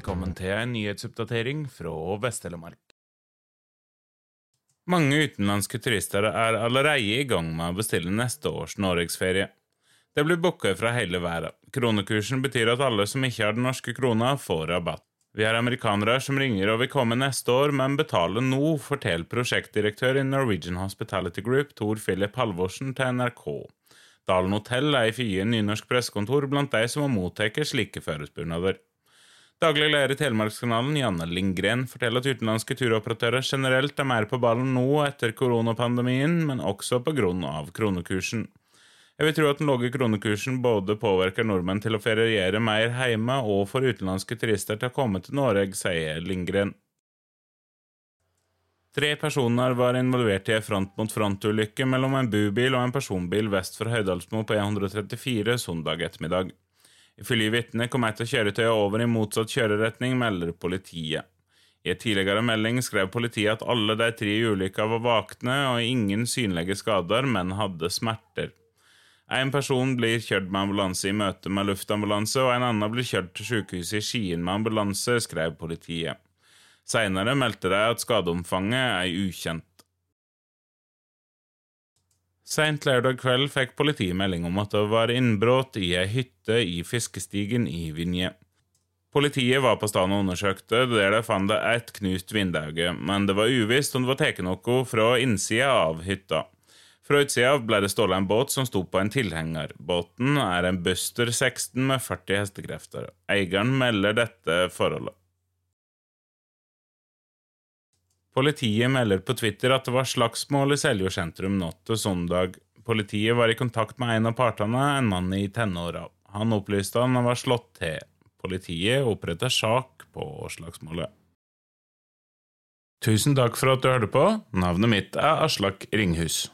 Velkommen til en nyhetsoppdatering fra Vest-Telemark. Mange utenlandske turister er allerede i gang med å bestille neste års norgesferie. Det blir booka fra hele verden. Kronekursen betyr at alle som ikke har den norske krona, får rabatt. Vi har amerikanere som ringer og vil komme neste år, men betaler nå, forteller prosjektdirektør i Norwegian Hospitality Group Tor Philip Halvorsen til NRK. Dalen hotell er ifølge Nynorsk pressekontor blant de som må motta slike forespørsler. Daglig leder i Telemarkskanalen, Janne Lindgren, forteller at utenlandske turoperatører generelt er mer på ballen nå etter koronapandemien, men også av kronekursen. Jeg vil tro at den lave kronekursen både påvirker nordmenn til å feriere mer hjemme og får utenlandske turister til å komme til Norge, sier Lindgren. Tre personer var involvert i en front-mot-front-ulykke mellom en bubil og en personbil vest for Høydalsmo på E134 søndag ettermiddag. Ifølge vitnet kom et av kjøretøyene over i motsatt kjøreretning, melder politiet. I et tidligere melding skrev politiet at alle de tre i ulykka var vakne og ingen synlige skader, men hadde smerter. En person blir kjørt med ambulanse i møte med luftambulanse, og en annen blir kjørt til sykehuset i Skien med ambulanse, skrev politiet. Senere meldte de at skadeomfanget er ukjent. Seint lørdag kveld fikk politiet melding om at det var innbrudd i ei hytte i fiskestigen i Vinje. Politiet var på stedet og undersøkte, der de fant et knust vindauge, men det var uvisst om det var tatt noe fra innsida av hytta. Fra utsida ble det stålet en båt som sto på en tilhenger. Båten er en Buster 16 med 40 hestekrefter. Eieren melder dette forholdet. Politiet melder på Twitter at det var slagsmål i Seljord sentrum natt til søndag. Politiet var i kontakt med en av partene, en mann i tenåra. Han opplyste han var slått til. Politiet oppretta sak på slagsmålet. Tusen takk for at du hørte på. Navnet mitt er Aslak Ringhus.